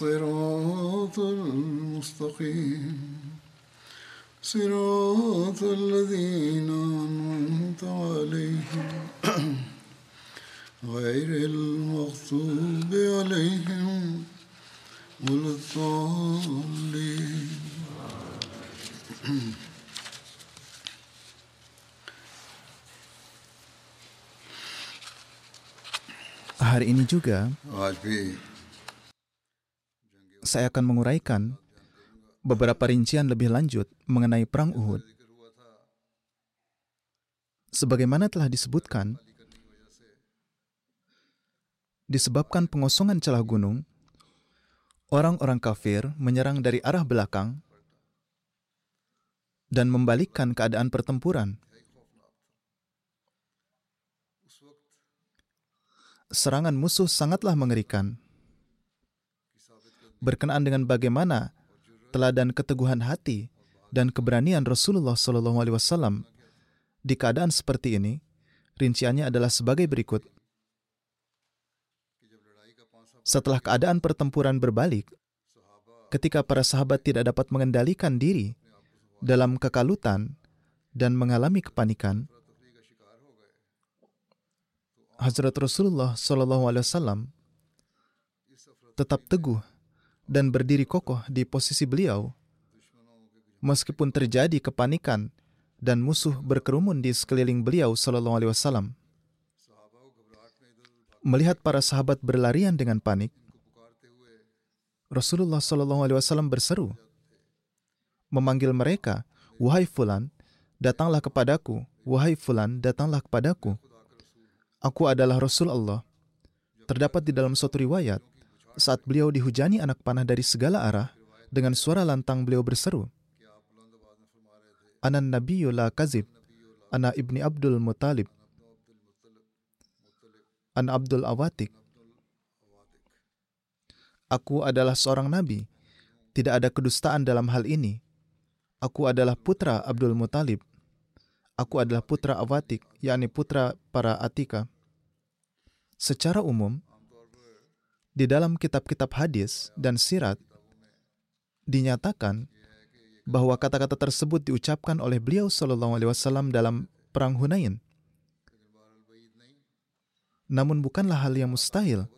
الصراط المستقيم. صراط الذين أنعمت عليهم. غير المغضوب عليهم ولا الضالين. Hari ini juga saya akan menguraikan beberapa rincian lebih lanjut mengenai Perang Uhud. Sebagaimana telah disebutkan, disebabkan pengosongan celah gunung, orang-orang kafir menyerang dari arah belakang dan membalikkan keadaan pertempuran. Serangan musuh sangatlah mengerikan. Berkenaan dengan bagaimana teladan keteguhan hati dan keberanian Rasulullah Shallallahu Alaihi Wasallam di keadaan seperti ini, rinciannya adalah sebagai berikut. Setelah keadaan pertempuran berbalik, ketika para sahabat tidak dapat mengendalikan diri dalam kekalutan dan mengalami kepanikan, Hazrat Rasulullah Shallallahu Alaihi Wasallam tetap teguh dan berdiri kokoh di posisi beliau, meskipun terjadi kepanikan dan musuh berkerumun di sekeliling beliau Shallallahu Alaihi Wasallam. Melihat para sahabat berlarian dengan panik, Rasulullah Shallallahu Alaihi Wasallam berseru, memanggil mereka, wahai fulan, datanglah kepadaku, wahai fulan, datanglah kepadaku. Aku adalah Rasul Allah. Terdapat di dalam suatu riwayat, saat beliau dihujani anak panah dari segala arah, dengan suara lantang beliau berseru, Anan Nabiyyu la kazib, Ana ibni Abdul Muttalib, Ana Abdul Awatik. Aku adalah seorang nabi, tidak ada kedustaan dalam hal ini. Aku adalah putra Abdul Muttalib. Aku adalah putra Awatik, yakni putra para Atika. Secara umum, di dalam kitab-kitab hadis dan sirat, dinyatakan bahwa kata-kata tersebut diucapkan oleh beliau Shallallahu Alaihi Wasallam dalam perang Hunain. Namun bukanlah hal yang mustahil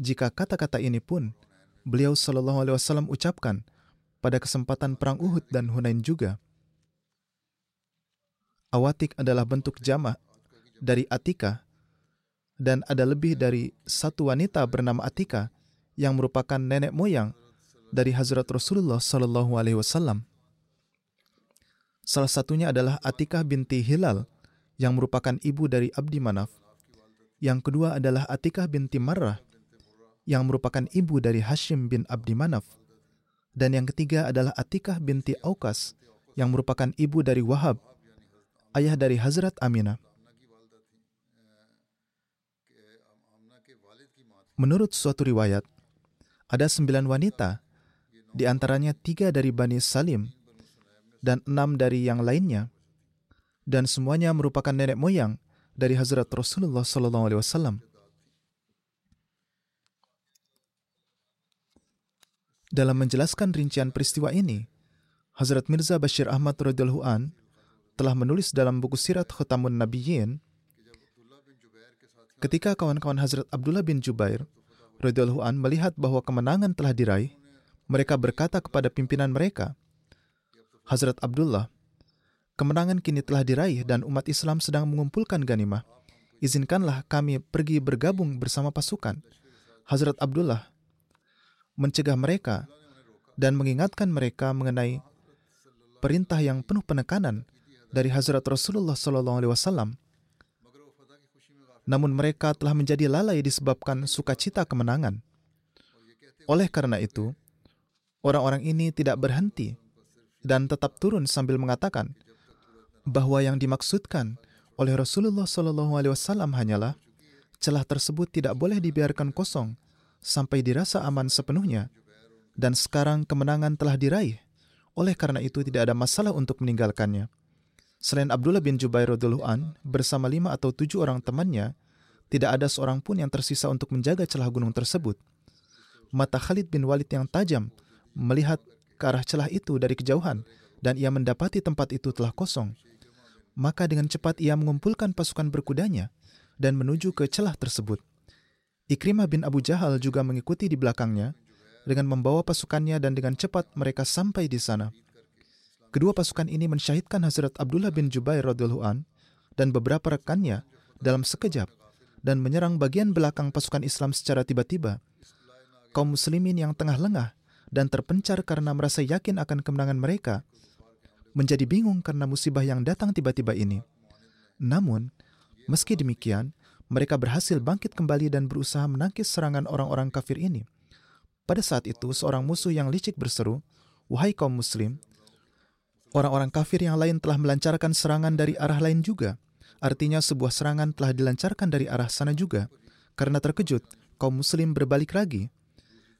jika kata-kata ini pun beliau Shallallahu Alaihi Wasallam ucapkan pada kesempatan perang Uhud dan Hunain juga. Awatik adalah bentuk jamak dari Atika dan ada lebih dari satu wanita bernama Atika yang merupakan nenek moyang dari Hazrat Rasulullah Sallallahu Alaihi Wasallam. Salah satunya adalah Atikah binti Hilal yang merupakan ibu dari Abdi Manaf. Yang kedua adalah Atikah binti Marrah yang merupakan ibu dari Hashim bin Abdi Manaf. Dan yang ketiga adalah Atikah binti Aukas yang merupakan ibu dari Wahab, ayah dari Hazrat Aminah. Menurut suatu riwayat, ada sembilan wanita, di antaranya tiga dari Bani Salim dan enam dari yang lainnya, dan semuanya merupakan nenek moyang dari Hazrat Rasulullah Sallallahu Alaihi Wasallam. Dalam menjelaskan rincian peristiwa ini, Hazrat Mirza Bashir Ahmad radhiyallahu telah menulis dalam buku Sirat Khutamun Nabiyyin ketika kawan-kawan Hazrat Abdullah bin Jubair radhiyallahu an melihat bahwa kemenangan telah diraih, mereka berkata kepada pimpinan mereka, Hazrat Abdullah, kemenangan kini telah diraih dan umat Islam sedang mengumpulkan ganimah. Izinkanlah kami pergi bergabung bersama pasukan. Hazrat Abdullah mencegah mereka dan mengingatkan mereka mengenai perintah yang penuh penekanan dari Hazrat Rasulullah SAW. Namun mereka telah menjadi lalai disebabkan sukacita kemenangan. Oleh karena itu, orang-orang ini tidak berhenti dan tetap turun sambil mengatakan bahwa yang dimaksudkan oleh Rasulullah SAW hanyalah celah tersebut tidak boleh dibiarkan kosong sampai dirasa aman sepenuhnya. Dan sekarang kemenangan telah diraih. Oleh karena itu tidak ada masalah untuk meninggalkannya. Selain Abdullah bin Jubair an bersama lima atau tujuh orang temannya, tidak ada seorang pun yang tersisa untuk menjaga celah gunung tersebut. Mata Khalid bin Walid yang tajam melihat ke arah celah itu dari kejauhan dan ia mendapati tempat itu telah kosong. Maka dengan cepat ia mengumpulkan pasukan berkudanya dan menuju ke celah tersebut. Ikrimah bin Abu Jahal juga mengikuti di belakangnya dengan membawa pasukannya dan dengan cepat mereka sampai di sana. Kedua pasukan ini mensyahidkan Hazrat Abdullah bin Jubair radhiyallahu an dan beberapa rekannya dalam sekejap dan menyerang bagian belakang pasukan Islam secara tiba-tiba. Kaum muslimin yang tengah lengah dan terpencar karena merasa yakin akan kemenangan mereka menjadi bingung karena musibah yang datang tiba-tiba ini. Namun, meski demikian, mereka berhasil bangkit kembali dan berusaha menangkis serangan orang-orang kafir ini. Pada saat itu, seorang musuh yang licik berseru, "Wahai kaum Muslim, orang-orang kafir yang lain telah melancarkan serangan dari arah lain juga." Artinya, sebuah serangan telah dilancarkan dari arah sana juga. Karena terkejut, kaum Muslim berbalik lagi,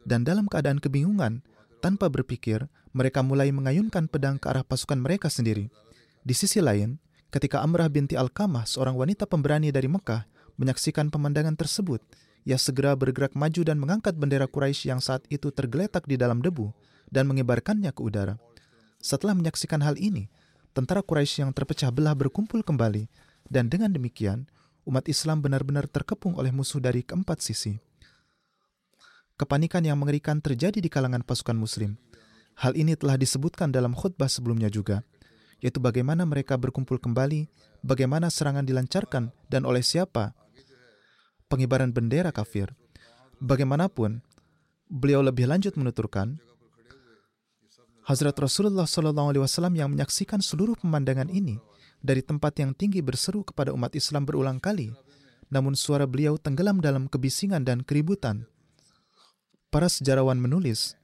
dan dalam keadaan kebingungan, tanpa berpikir, mereka mulai mengayunkan pedang ke arah pasukan mereka sendiri. Di sisi lain, ketika Amrah binti Al-Kamah, seorang wanita pemberani dari Mekah, Menyaksikan pemandangan tersebut, ia segera bergerak maju dan mengangkat bendera Quraisy yang saat itu tergeletak di dalam debu dan mengibarkannya ke udara. Setelah menyaksikan hal ini, tentara Quraisy yang terpecah belah berkumpul kembali dan dengan demikian umat Islam benar-benar terkepung oleh musuh dari keempat sisi. Kepanikan yang mengerikan terjadi di kalangan pasukan muslim. Hal ini telah disebutkan dalam khutbah sebelumnya juga, yaitu bagaimana mereka berkumpul kembali, bagaimana serangan dilancarkan, dan oleh siapa pengibaran bendera kafir. Bagaimanapun, beliau lebih lanjut menuturkan, Hazrat Rasulullah SAW yang menyaksikan seluruh pemandangan ini dari tempat yang tinggi berseru kepada umat Islam berulang kali, namun suara beliau tenggelam dalam kebisingan dan keributan. Para sejarawan menulis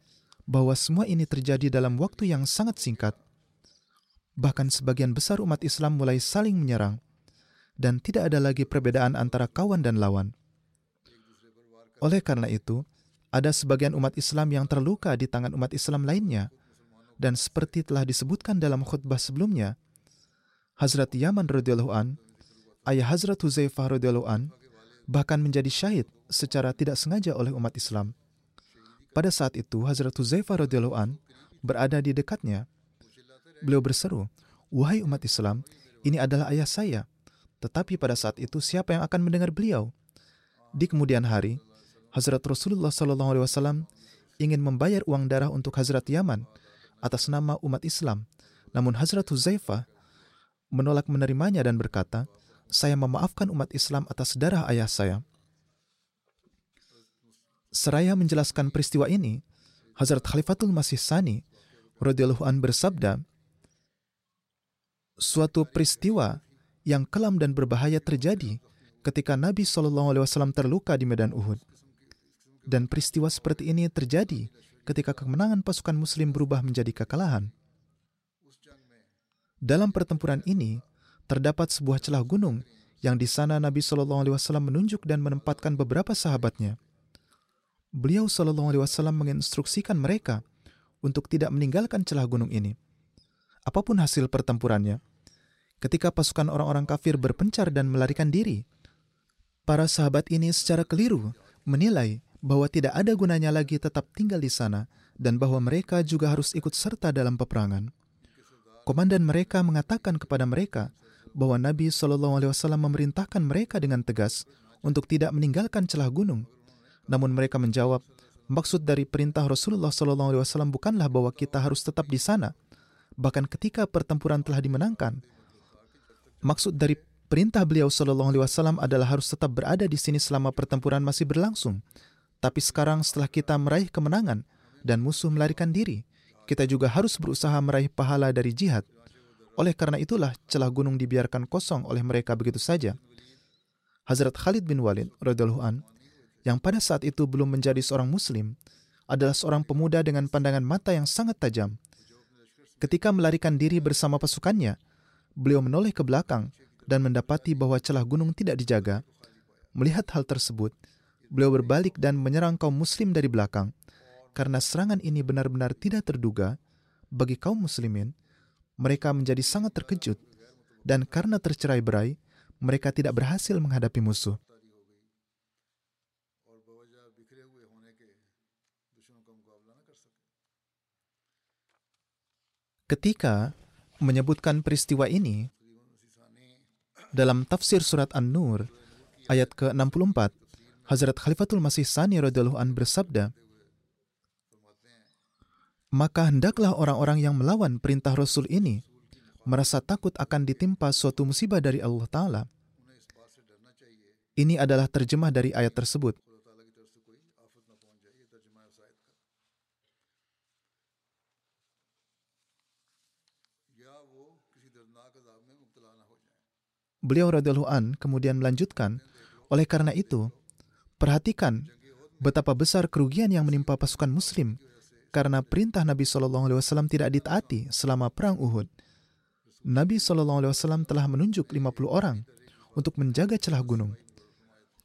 bahwa semua ini terjadi dalam waktu yang sangat singkat. Bahkan sebagian besar umat Islam mulai saling menyerang, dan tidak ada lagi perbedaan antara kawan dan lawan. Oleh karena itu, ada sebagian umat Islam yang terluka di tangan umat Islam lainnya, dan seperti telah disebutkan dalam khutbah sebelumnya, Hazrat Yaman radhiyallahu an, ayah Hazrat Huzaifah radhiyallahu an, bahkan menjadi syahid secara tidak sengaja oleh umat Islam. Pada saat itu, Hazrat Huzaifah radhiyallahu an berada di dekatnya. Beliau berseru, "Wahai umat Islam, ini adalah ayah saya. Tetapi pada saat itu siapa yang akan mendengar beliau? Di kemudian hari, Hazrat Rasulullah SAW ingin membayar uang darah untuk Hazrat Yaman atas nama umat Islam. Namun Hazrat Huzaifah menolak menerimanya dan berkata, saya memaafkan umat Islam atas darah ayah saya. Seraya menjelaskan peristiwa ini, Hazrat Khalifatul Masih Sani radhiyallahu an bersabda, suatu peristiwa yang kelam dan berbahaya terjadi ketika Nabi SAW terluka di medan Uhud. Dan peristiwa seperti ini terjadi ketika kemenangan pasukan Muslim berubah menjadi kekalahan. Dalam pertempuran ini, terdapat sebuah celah gunung yang di sana Nabi SAW menunjuk dan menempatkan beberapa sahabatnya. Beliau SAW menginstruksikan mereka untuk tidak meninggalkan celah gunung ini. Apa pun hasil pertempurannya, ketika pasukan orang-orang kafir berpencar dan melarikan diri. Para sahabat ini secara keliru menilai bahwa tidak ada gunanya lagi tetap tinggal di sana dan bahwa mereka juga harus ikut serta dalam peperangan. Komandan mereka mengatakan kepada mereka bahwa Nabi SAW memerintahkan mereka dengan tegas untuk tidak meninggalkan celah gunung. Namun mereka menjawab, maksud dari perintah Rasulullah SAW bukanlah bahwa kita harus tetap di sana. Bahkan ketika pertempuran telah dimenangkan, maksud dari perintah beliau SAW adalah harus tetap berada di sini selama pertempuran masih berlangsung. Tapi sekarang setelah kita meraih kemenangan dan musuh melarikan diri, kita juga harus berusaha meraih pahala dari jihad. Oleh karena itulah celah gunung dibiarkan kosong oleh mereka begitu saja. Hazrat Khalid bin Walid radhiyallahu an yang pada saat itu belum menjadi seorang muslim adalah seorang pemuda dengan pandangan mata yang sangat tajam. Ketika melarikan diri bersama pasukannya, beliau menoleh ke belakang dan mendapati bahwa celah gunung tidak dijaga. Melihat hal tersebut, beliau berbalik dan menyerang kaum muslim dari belakang. Karena serangan ini benar-benar tidak terduga bagi kaum muslimin, mereka menjadi sangat terkejut dan karena tercerai-berai, mereka tidak berhasil menghadapi musuh. Ketika menyebutkan peristiwa ini dalam tafsir surat An-Nur ayat ke-64, Hazrat Khalifatul Masih Sani radhiyallahu an bersabda, maka hendaklah orang-orang yang melawan perintah Rasul ini merasa takut akan ditimpa suatu musibah dari Allah Ta'ala. Ini adalah terjemah dari ayat tersebut. Beliau radhiyallahu an kemudian melanjutkan, oleh karena itu, perhatikan betapa besar kerugian yang menimpa pasukan muslim karena perintah Nabi Shallallahu Alaihi Wasallam tidak ditaati selama perang Uhud. Nabi Shallallahu Alaihi Wasallam telah menunjuk 50 orang untuk menjaga celah gunung.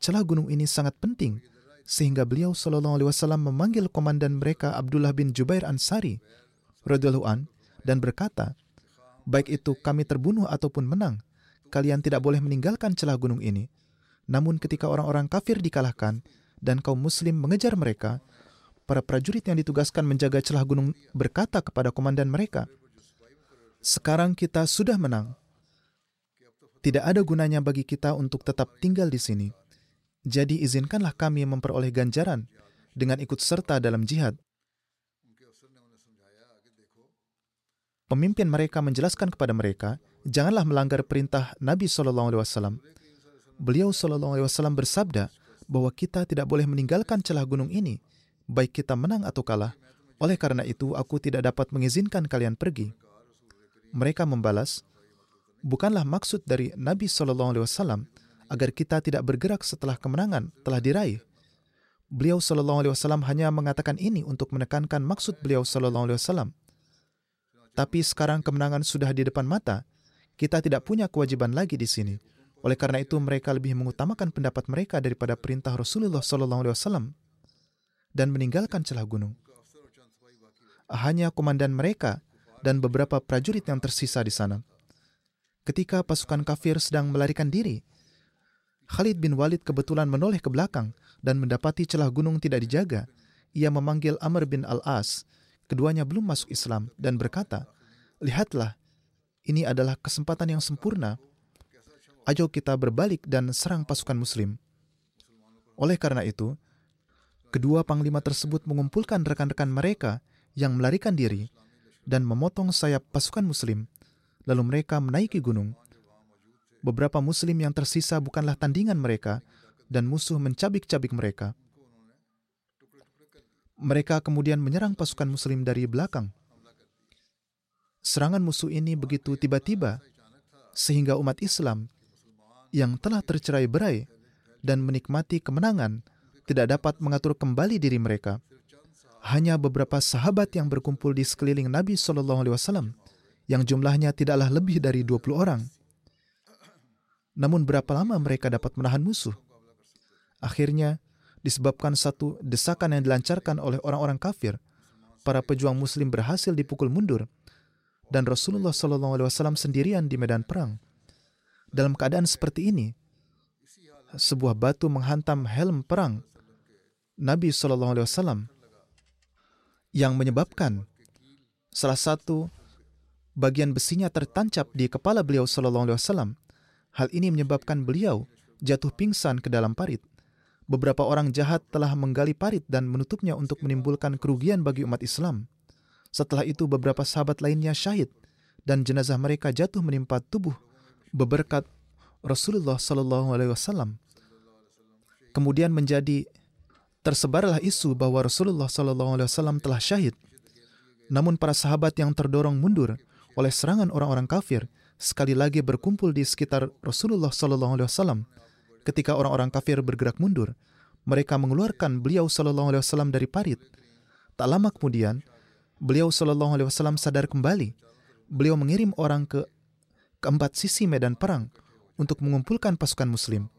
Celah gunung ini sangat penting sehingga beliau Shallallahu Alaihi Wasallam memanggil komandan mereka Abdullah bin Jubair Ansari radhiyallahu an dan berkata, baik itu kami terbunuh ataupun menang, kalian tidak boleh meninggalkan celah gunung ini. Namun ketika orang-orang kafir dikalahkan dan kaum muslim mengejar mereka, para prajurit yang ditugaskan menjaga celah gunung berkata kepada komandan mereka, "Sekarang kita sudah menang. Tidak ada gunanya bagi kita untuk tetap tinggal di sini. Jadi izinkanlah kami memperoleh ganjaran dengan ikut serta dalam jihad." Pemimpin mereka menjelaskan kepada mereka janganlah melanggar perintah Nabi Alaihi Wasallam. Beliau Shallallahu Alaihi Wasallam bersabda bahwa kita tidak boleh meninggalkan celah gunung ini, baik kita menang atau kalah. Oleh karena itu, aku tidak dapat mengizinkan kalian pergi. Mereka membalas, bukanlah maksud dari Nabi Shallallahu Alaihi Wasallam agar kita tidak bergerak setelah kemenangan telah diraih. Beliau Shallallahu Alaihi Wasallam hanya mengatakan ini untuk menekankan maksud beliau Shallallahu Alaihi Wasallam. Tapi sekarang kemenangan sudah di depan mata, kita tidak punya kewajiban lagi di sini. Oleh karena itu mereka lebih mengutamakan pendapat mereka daripada perintah Rasulullah SAW dan meninggalkan celah gunung. Hanya komandan mereka dan beberapa prajurit yang tersisa di sana. Ketika pasukan kafir sedang melarikan diri, Khalid bin Walid kebetulan menoleh ke belakang dan mendapati celah gunung tidak dijaga. Ia memanggil Amr bin Al-As. Keduanya belum masuk Islam dan berkata, Lihatlah, ini adalah kesempatan yang sempurna. Ayo kita berbalik dan serang pasukan Muslim. Oleh karena itu, kedua panglima tersebut mengumpulkan rekan-rekan mereka yang melarikan diri dan memotong sayap pasukan Muslim. Lalu mereka menaiki gunung. Beberapa Muslim yang tersisa bukanlah tandingan mereka, dan musuh mencabik-cabik mereka. Mereka kemudian menyerang pasukan Muslim dari belakang serangan musuh ini begitu tiba-tiba sehingga umat Islam yang telah tercerai berai dan menikmati kemenangan tidak dapat mengatur kembali diri mereka. Hanya beberapa sahabat yang berkumpul di sekeliling Nabi Shallallahu Alaihi Wasallam yang jumlahnya tidaklah lebih dari 20 orang. Namun berapa lama mereka dapat menahan musuh? Akhirnya, disebabkan satu desakan yang dilancarkan oleh orang-orang kafir, para pejuang muslim berhasil dipukul mundur dan Rasulullah SAW sendirian di medan perang. Dalam keadaan seperti ini, sebuah batu menghantam helm perang Nabi SAW yang menyebabkan salah satu bagian besinya tertancap di kepala beliau SAW. Hal ini menyebabkan beliau jatuh pingsan ke dalam parit. beberapa orang jahat telah menggali parit dan menutupnya untuk menimbulkan kerugian bagi umat Islam. Setelah itu beberapa sahabat lainnya syahid dan jenazah mereka jatuh menimpa tubuh beberkat Rasulullah Shallallahu Alaihi Wasallam. Kemudian menjadi tersebarlah isu bahwa Rasulullah Shallallahu Alaihi Wasallam telah syahid. Namun para sahabat yang terdorong mundur oleh serangan orang-orang kafir sekali lagi berkumpul di sekitar Rasulullah Sallallahu Alaihi Wasallam. Ketika orang-orang kafir bergerak mundur, mereka mengeluarkan beliau Sallallahu Alaihi Wasallam dari parit. Tak lama kemudian, beliau Sallallahu Alaihi Wasallam sadar kembali. Beliau mengirim orang ke keempat sisi medan perang untuk mengumpulkan pasukan Muslim.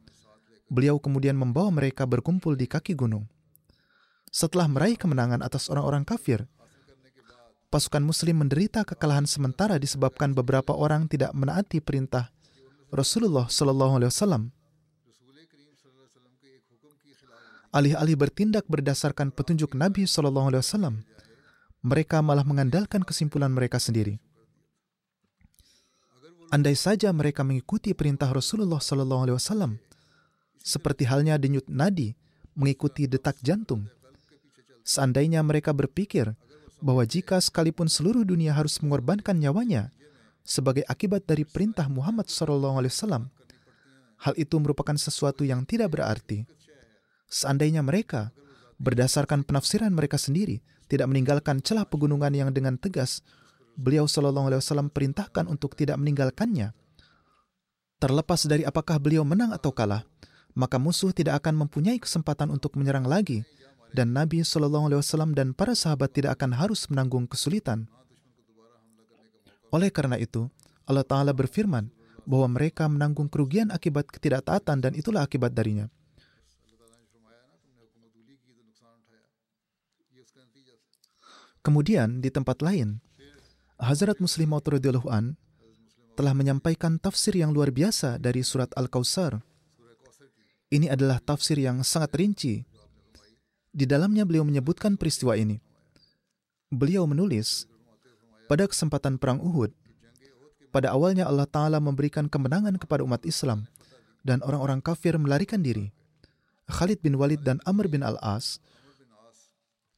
Beliau kemudian membawa mereka berkumpul di kaki gunung. Setelah meraih kemenangan atas orang-orang kafir, pasukan muslim menderita kekalahan sementara disebabkan beberapa orang tidak menaati perintah Rasulullah Shallallahu alaihi wasallam. Alih-alih bertindak berdasarkan petunjuk Nabi Shallallahu alaihi wasallam, mereka malah mengandalkan kesimpulan mereka sendiri. Andai saja mereka mengikuti perintah Rasulullah Shallallahu alaihi wasallam, seperti halnya denyut nadi mengikuti detak jantung. Seandainya mereka berpikir bahwa jika sekalipun seluruh dunia harus mengorbankan nyawanya sebagai akibat dari perintah Muhammad SAW, hal itu merupakan sesuatu yang tidak berarti. Seandainya mereka, berdasarkan penafsiran mereka sendiri, tidak meninggalkan celah pegunungan yang dengan tegas beliau Shallallahu Alaihi Wasallam perintahkan untuk tidak meninggalkannya. Terlepas dari apakah beliau menang atau kalah, maka musuh tidak akan mempunyai kesempatan untuk menyerang lagi dan Nabi Shallallahu Alaihi Wasallam dan para sahabat tidak akan harus menanggung kesulitan. Oleh karena itu, Allah Taala berfirman bahwa mereka menanggung kerugian akibat ketidaktaatan dan itulah akibat darinya. Kemudian di tempat lain, Hazrat Muslim Maud telah menyampaikan tafsir yang luar biasa dari surat Al-Kautsar. Ini adalah tafsir yang sangat rinci di dalamnya beliau menyebutkan peristiwa ini. Beliau menulis, pada kesempatan Perang Uhud, pada awalnya Allah Ta'ala memberikan kemenangan kepada umat Islam dan orang-orang kafir melarikan diri. Khalid bin Walid dan Amr bin Al-As,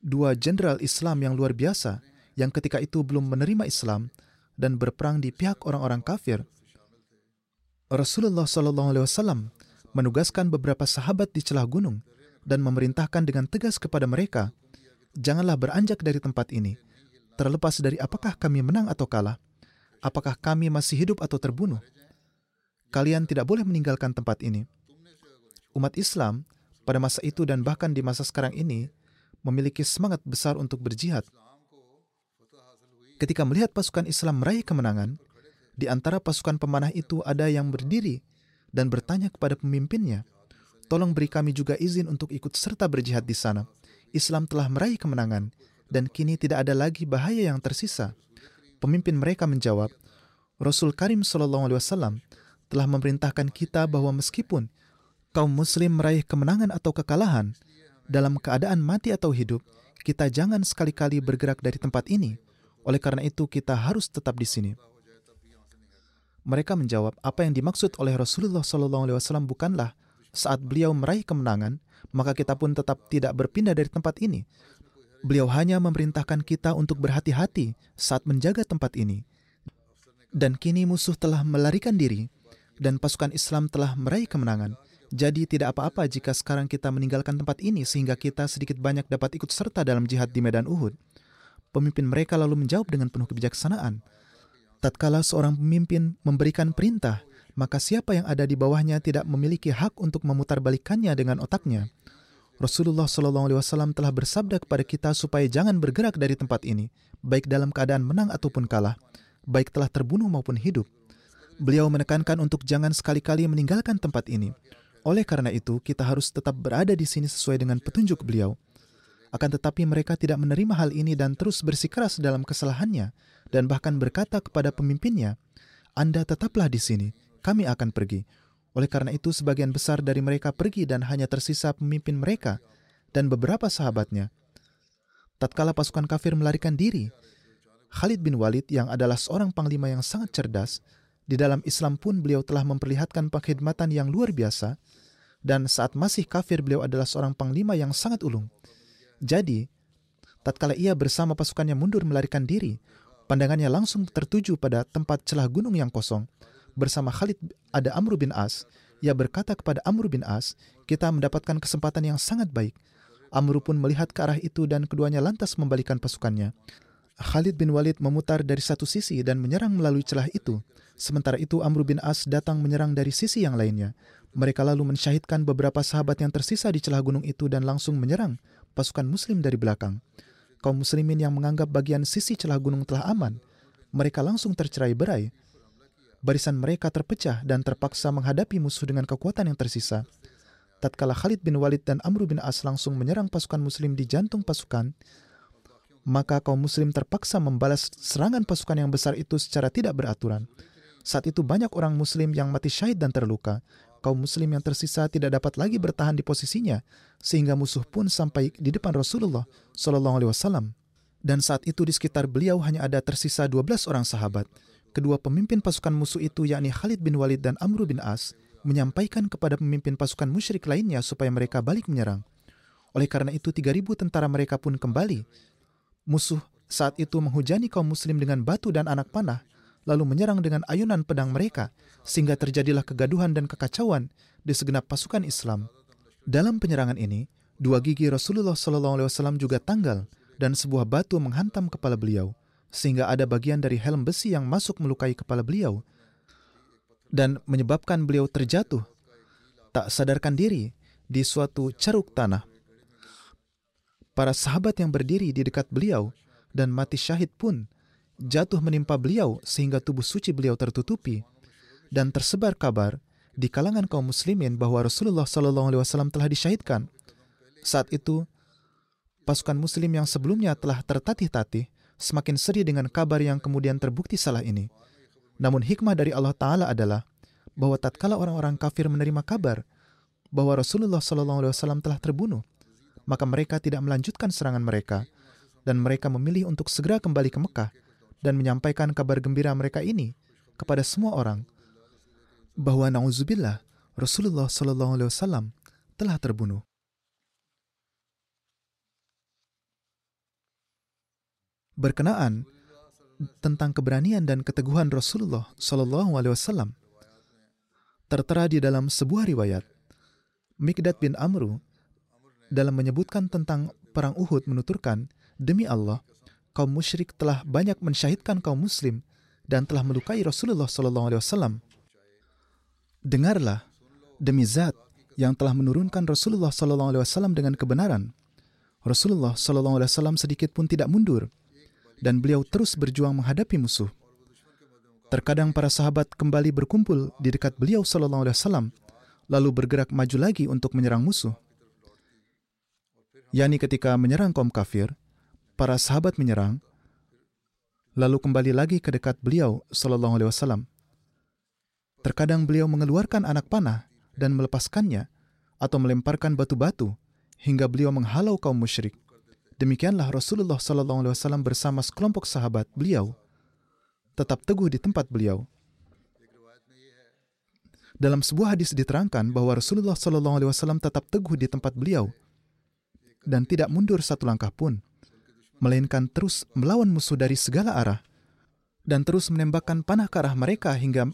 dua jenderal Islam yang luar biasa yang ketika itu belum menerima Islam dan berperang di pihak orang-orang kafir. Rasulullah SAW menugaskan beberapa sahabat di celah gunung dan memerintahkan dengan tegas kepada mereka, "Janganlah beranjak dari tempat ini, terlepas dari apakah kami menang atau kalah, apakah kami masih hidup atau terbunuh. Kalian tidak boleh meninggalkan tempat ini." Umat Islam pada masa itu dan bahkan di masa sekarang ini memiliki semangat besar untuk berjihad. Ketika melihat pasukan Islam meraih kemenangan, di antara pasukan pemanah itu ada yang berdiri dan bertanya kepada pemimpinnya, Tolong beri kami juga izin untuk ikut serta berjihad di sana. Islam telah meraih kemenangan, dan kini tidak ada lagi bahaya yang tersisa. Pemimpin mereka menjawab, Rasul Karim Shallallahu Alaihi Wasallam telah memerintahkan kita bahwa meskipun kaum Muslim meraih kemenangan atau kekalahan, dalam keadaan mati atau hidup, kita jangan sekali-kali bergerak dari tempat ini. Oleh karena itu, kita harus tetap di sini. Mereka menjawab, apa yang dimaksud oleh Rasulullah SAW bukanlah saat beliau meraih kemenangan, maka kita pun tetap tidak berpindah dari tempat ini. Beliau hanya memerintahkan kita untuk berhati-hati saat menjaga tempat ini. Dan kini musuh telah melarikan diri, dan pasukan Islam telah meraih kemenangan. Jadi tidak apa-apa jika sekarang kita meninggalkan tempat ini sehingga kita sedikit banyak dapat ikut serta dalam jihad di medan Uhud. Pemimpin mereka lalu menjawab dengan penuh kebijaksanaan. Tatkala seorang pemimpin memberikan perintah, maka siapa yang ada di bawahnya tidak memiliki hak untuk memutarbalikannya dengan otaknya. Rasulullah Shallallahu Alaihi Wasallam telah bersabda kepada kita supaya jangan bergerak dari tempat ini, baik dalam keadaan menang ataupun kalah, baik telah terbunuh maupun hidup. Beliau menekankan untuk jangan sekali-kali meninggalkan tempat ini. Oleh karena itu, kita harus tetap berada di sini sesuai dengan petunjuk beliau. Akan tetapi mereka tidak menerima hal ini dan terus bersikeras dalam kesalahannya, dan bahkan berkata kepada pemimpinnya, Anda tetaplah di sini, kami akan pergi. Oleh karena itu, sebagian besar dari mereka pergi dan hanya tersisa pemimpin mereka dan beberapa sahabatnya. Tatkala pasukan kafir melarikan diri, Khalid bin Walid yang adalah seorang panglima yang sangat cerdas, di dalam Islam pun beliau telah memperlihatkan pengkhidmatan yang luar biasa. Dan saat masih kafir, beliau adalah seorang panglima yang sangat ulung. Jadi, tatkala ia bersama pasukannya mundur melarikan diri, pandangannya langsung tertuju pada tempat celah gunung yang kosong. Bersama Khalid ada Amr bin As. Ia berkata kepada Amr bin As, kita mendapatkan kesempatan yang sangat baik. Amr pun melihat ke arah itu dan keduanya lantas membalikan pasukannya. Khalid bin Walid memutar dari satu sisi dan menyerang melalui celah itu. Sementara itu Amr bin As datang menyerang dari sisi yang lainnya. Mereka lalu mensyahidkan beberapa sahabat yang tersisa di celah gunung itu dan langsung menyerang pasukan muslim dari belakang. Kaum muslimin yang menganggap bagian sisi celah gunung telah aman, mereka langsung tercerai berai. Barisan mereka terpecah dan terpaksa menghadapi musuh dengan kekuatan yang tersisa. Tatkala Khalid bin Walid dan Amr bin As langsung menyerang pasukan muslim di jantung pasukan, maka kaum muslim terpaksa membalas serangan pasukan yang besar itu secara tidak beraturan. Saat itu banyak orang muslim yang mati syahid dan terluka, kaum muslim yang tersisa tidak dapat lagi bertahan di posisinya sehingga musuh pun sampai di depan Rasulullah Shallallahu alaihi wasallam. Dan saat itu di sekitar beliau hanya ada tersisa 12 orang sahabat. Kedua pemimpin pasukan musuh itu yakni Khalid bin Walid dan Amr bin As menyampaikan kepada pemimpin pasukan musyrik lainnya supaya mereka balik menyerang. Oleh karena itu 3000 tentara mereka pun kembali. Musuh saat itu menghujani kaum muslim dengan batu dan anak panah lalu menyerang dengan ayunan pedang mereka, sehingga terjadilah kegaduhan dan kekacauan di segenap pasukan Islam. Dalam penyerangan ini, dua gigi Rasulullah SAW juga tanggal dan sebuah batu menghantam kepala beliau, sehingga ada bagian dari helm besi yang masuk melukai kepala beliau dan menyebabkan beliau terjatuh, tak sadarkan diri di suatu ceruk tanah. Para sahabat yang berdiri di dekat beliau dan mati syahid pun jatuh menimpa beliau sehingga tubuh suci beliau tertutupi dan tersebar kabar di kalangan kaum muslimin bahwa Rasulullah Wasallam telah disyahidkan. Saat itu, pasukan muslim yang sebelumnya telah tertatih-tatih semakin sedih dengan kabar yang kemudian terbukti salah ini. Namun hikmah dari Allah Ta'ala adalah bahwa tatkala orang-orang kafir menerima kabar bahwa Rasulullah Wasallam telah terbunuh, maka mereka tidak melanjutkan serangan mereka dan mereka memilih untuk segera kembali ke Mekah dan menyampaikan kabar gembira mereka ini kepada semua orang bahwa nauzubillah Rasulullah Shallallahu alaihi wasallam telah terbunuh. Berkenaan tentang keberanian dan keteguhan Rasulullah Shallallahu alaihi wasallam tertera di dalam sebuah riwayat. Mikdad bin Amru dalam menyebutkan tentang perang Uhud menuturkan, demi Allah, kaum musyrik telah banyak mensyahidkan kaum muslim dan telah melukai Rasulullah sallallahu alaihi wasallam. Dengarlah demi zat yang telah menurunkan Rasulullah wasallam dengan kebenaran. Rasulullah wasallam sedikit pun tidak mundur dan beliau terus berjuang menghadapi musuh. Terkadang para sahabat kembali berkumpul di dekat beliau wasallam lalu bergerak maju lagi untuk menyerang musuh. Yani ketika menyerang kaum kafir, para sahabat menyerang, lalu kembali lagi ke dekat beliau Wasallam. Terkadang beliau mengeluarkan anak panah dan melepaskannya atau melemparkan batu-batu hingga beliau menghalau kaum musyrik. Demikianlah Rasulullah Wasallam bersama sekelompok sahabat beliau tetap teguh di tempat beliau. Dalam sebuah hadis diterangkan bahwa Rasulullah Wasallam tetap teguh di tempat beliau dan tidak mundur satu langkah pun melainkan terus melawan musuh dari segala arah dan terus menembakkan panah ke arah mereka hingga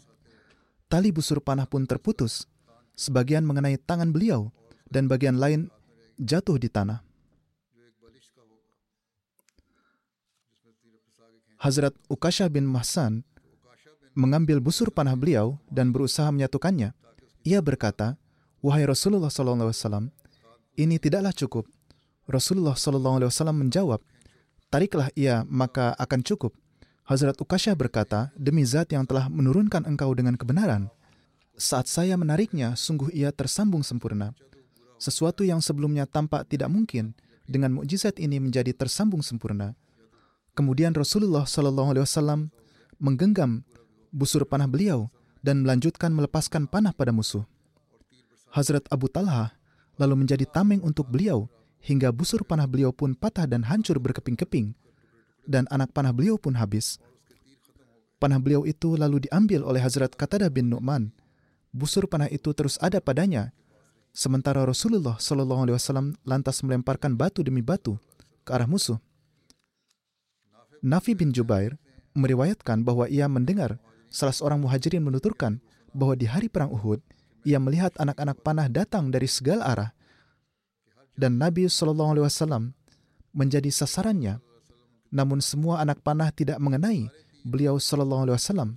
tali busur panah pun terputus, sebagian mengenai tangan beliau dan bagian lain jatuh di tanah. Hazrat Ukasha bin Mahsan mengambil busur panah beliau dan berusaha menyatukannya. Ia berkata, Wahai Rasulullah SAW, ini tidaklah cukup. Rasulullah SAW menjawab, tariklah ia maka akan cukup. Hazrat Ukasha berkata, demi zat yang telah menurunkan engkau dengan kebenaran, saat saya menariknya, sungguh ia tersambung sempurna. Sesuatu yang sebelumnya tampak tidak mungkin, dengan mukjizat ini menjadi tersambung sempurna. Kemudian Rasulullah Shallallahu Alaihi Wasallam menggenggam busur panah beliau dan melanjutkan melepaskan panah pada musuh. Hazrat Abu Talha lalu menjadi tameng untuk beliau hingga busur panah beliau pun patah dan hancur berkeping-keping, dan anak panah beliau pun habis. Panah beliau itu lalu diambil oleh Hazrat Qatada bin Nu'man. Busur panah itu terus ada padanya, sementara Rasulullah Shallallahu Alaihi Wasallam lantas melemparkan batu demi batu ke arah musuh. Nafi bin Jubair meriwayatkan bahwa ia mendengar salah seorang muhajirin menuturkan bahwa di hari perang Uhud ia melihat anak-anak panah datang dari segala arah dan Nabi Shallallahu Alaihi Wasallam menjadi sasarannya. Namun semua anak panah tidak mengenai beliau Shallallahu Alaihi Wasallam.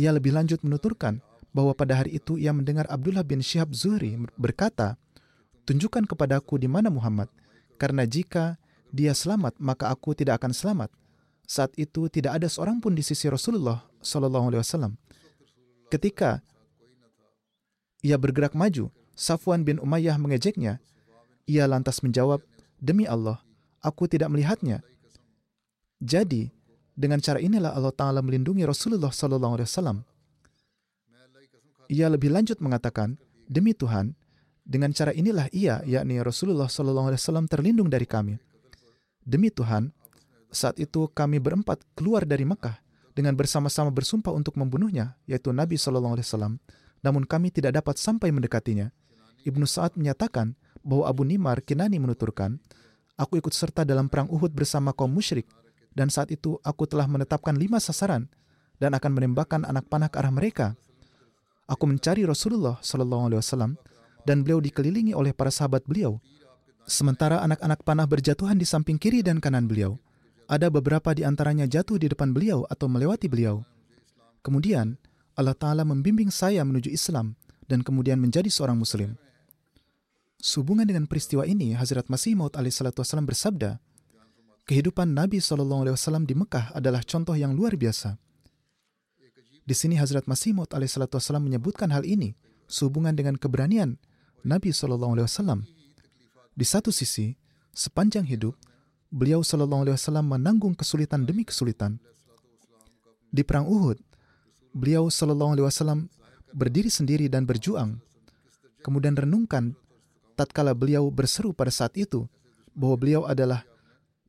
Ia lebih lanjut menuturkan bahwa pada hari itu ia mendengar Abdullah bin Syihab Zuhri berkata, Tunjukkan kepadaku di mana Muhammad, karena jika dia selamat, maka aku tidak akan selamat. Saat itu tidak ada seorang pun di sisi Rasulullah Shallallahu Alaihi Wasallam. Ketika ia bergerak maju, Safwan bin Umayyah mengejeknya. Ia lantas menjawab, Demi Allah, aku tidak melihatnya. Jadi, dengan cara inilah Allah Ta'ala melindungi Rasulullah Wasallam. Ia lebih lanjut mengatakan, Demi Tuhan, dengan cara inilah ia, yakni Rasulullah Wasallam terlindung dari kami. Demi Tuhan, saat itu kami berempat keluar dari Mekah dengan bersama-sama bersumpah untuk membunuhnya, yaitu Nabi Wasallam. Namun kami tidak dapat sampai mendekatinya. Ibnu Sa'ad menyatakan bahwa Abu Nimar Kinani menuturkan, Aku ikut serta dalam perang Uhud bersama kaum musyrik, dan saat itu aku telah menetapkan lima sasaran dan akan menembakkan anak panah ke arah mereka. Aku mencari Rasulullah Shallallahu Alaihi Wasallam dan beliau dikelilingi oleh para sahabat beliau. Sementara anak-anak panah berjatuhan di samping kiri dan kanan beliau. Ada beberapa di antaranya jatuh di depan beliau atau melewati beliau. Kemudian, Allah Ta'ala membimbing saya menuju Islam dan kemudian menjadi seorang Muslim. Sehubungan dengan peristiwa ini, Hazrat Masih Maud alaihissalam bersabda, kehidupan Nabi SAW di Mekah adalah contoh yang luar biasa. Di sini Hazrat Masih Maud alaihissalam menyebutkan hal ini sehubungan dengan keberanian Nabi SAW. Di satu sisi, sepanjang hidup, beliau SAW menanggung kesulitan demi kesulitan. Di perang Uhud, beliau SAW berdiri sendiri dan berjuang. Kemudian renungkan tatkala beliau berseru pada saat itu bahwa beliau adalah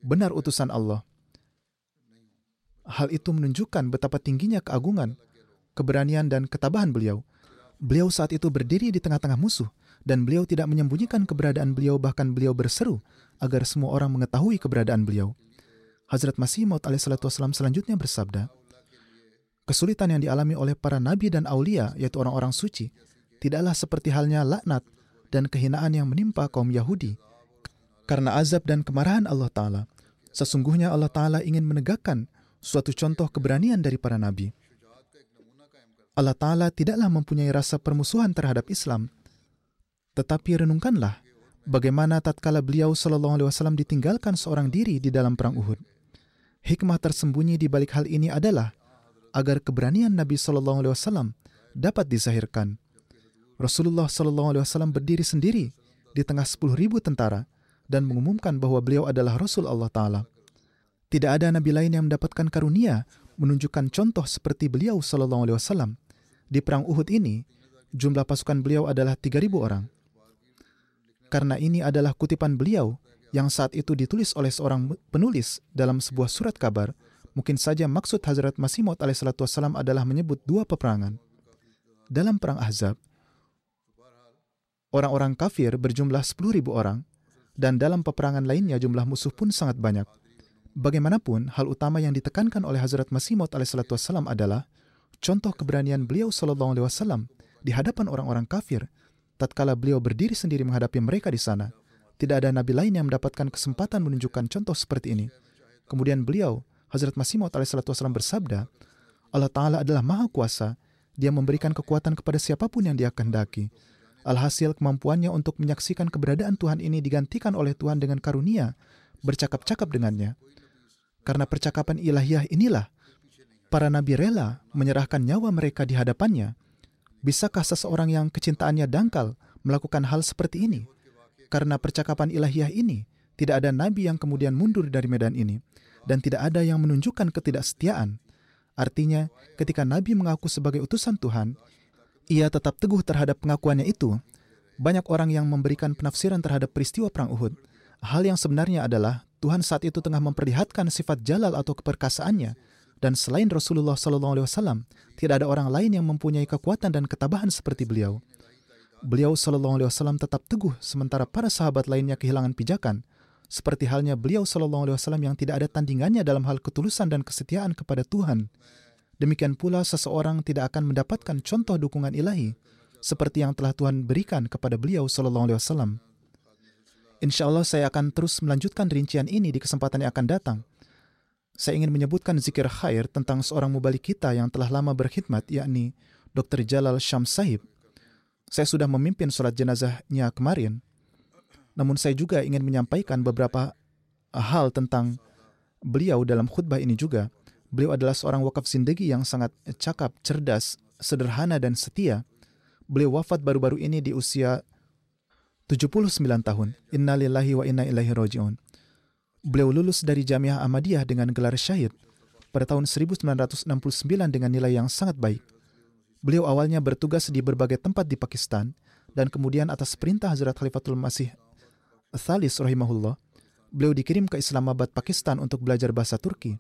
benar utusan Allah. Hal itu menunjukkan betapa tingginya keagungan, keberanian, dan ketabahan beliau. Beliau saat itu berdiri di tengah-tengah musuh, dan beliau tidak menyembunyikan keberadaan beliau, bahkan beliau berseru agar semua orang mengetahui keberadaan beliau. Hazrat Masih Maud alaihissalam selanjutnya bersabda, Kesulitan yang dialami oleh para nabi dan aulia, yaitu orang-orang suci, tidaklah seperti halnya laknat dan kehinaan yang menimpa kaum Yahudi karena azab dan kemarahan Allah Ta'ala. Sesungguhnya Allah Ta'ala ingin menegakkan suatu contoh keberanian dari para nabi. Allah Ta'ala tidaklah mempunyai rasa permusuhan terhadap Islam, tetapi renungkanlah bagaimana tatkala beliau Shallallahu Alaihi Wasallam ditinggalkan seorang diri di dalam perang Uhud. Hikmah tersembunyi di balik hal ini adalah agar keberanian Nabi Shallallahu Alaihi Wasallam dapat disahirkan. Rasulullah Shallallahu Alaihi Wasallam berdiri sendiri di tengah sepuluh ribu tentara dan mengumumkan bahwa beliau adalah Rasul Allah Taala. Tidak ada nabi lain yang mendapatkan karunia menunjukkan contoh seperti beliau Shallallahu Alaihi Wasallam. Di perang Uhud ini, jumlah pasukan beliau adalah 3.000 orang. Karena ini adalah kutipan beliau yang saat itu ditulis oleh seorang penulis dalam sebuah surat kabar, mungkin saja maksud Hazrat Masih Maud alaihissalam adalah menyebut dua peperangan. Dalam perang Ahzab, orang-orang kafir berjumlah 10.000 orang, dan dalam peperangan lainnya jumlah musuh pun sangat banyak. Bagaimanapun, hal utama yang ditekankan oleh Hazrat Masih Maud alaihissalam adalah contoh keberanian beliau sallallahu alaihi di hadapan orang-orang kafir tatkala beliau berdiri sendiri menghadapi mereka di sana. Tidak ada nabi lain yang mendapatkan kesempatan menunjukkan contoh seperti ini. Kemudian beliau, Hazrat Masih Maud alaihissalam bersabda, Allah Ta'ala adalah maha kuasa, dia memberikan kekuatan kepada siapa pun yang dia kehendaki. Alhasil kemampuannya untuk menyaksikan keberadaan Tuhan ini digantikan oleh Tuhan dengan karunia, bercakap-cakap dengannya. Karena percakapan ilahiyah inilah, para nabi rela menyerahkan nyawa mereka di hadapannya. Bisakah seseorang yang kecintaannya dangkal melakukan hal seperti ini? Karena percakapan ilahiyah ini, tidak ada nabi yang kemudian mundur dari medan ini, dan tidak ada yang menunjukkan ketidaksetiaan. Artinya, ketika nabi mengaku sebagai utusan Tuhan, ia tetap teguh terhadap pengakuannya itu, banyak orang yang memberikan penafsiran terhadap peristiwa Perang Uhud. Hal yang sebenarnya adalah Tuhan saat itu tengah memperlihatkan sifat jalal atau keperkasaannya, dan selain Rasulullah SAW, tidak ada orang lain yang mempunyai kekuatan dan ketabahan seperti beliau. Beliau Wasallam tetap teguh sementara para sahabat lainnya kehilangan pijakan. Seperti halnya beliau Wasallam yang tidak ada tandingannya dalam hal ketulusan dan kesetiaan kepada Tuhan. Demikian pula seseorang tidak akan mendapatkan contoh dukungan ilahi seperti yang telah Tuhan berikan kepada beliau Shallallahu Alaihi Wasallam. Insya Allah saya akan terus melanjutkan rincian ini di kesempatan yang akan datang. Saya ingin menyebutkan zikir khair tentang seorang mubalik kita yang telah lama berkhidmat, yakni Dr. Jalal Syam Sahib. Saya sudah memimpin sholat jenazahnya kemarin, namun saya juga ingin menyampaikan beberapa hal tentang beliau dalam khutbah ini juga. Beliau adalah seorang wakaf zindagi yang sangat cakap, cerdas, sederhana, dan setia. Beliau wafat baru-baru ini di usia 79 tahun. Innalillahi wa inna ilaihi roji'un. Beliau lulus dari Jamiah Ahmadiyah dengan gelar syahid pada tahun 1969 dengan nilai yang sangat baik. Beliau awalnya bertugas di berbagai tempat di Pakistan dan kemudian atas perintah Hazrat Khalifatul Masih Thalis rahimahullah, beliau dikirim ke Islamabad, Pakistan untuk belajar bahasa Turki.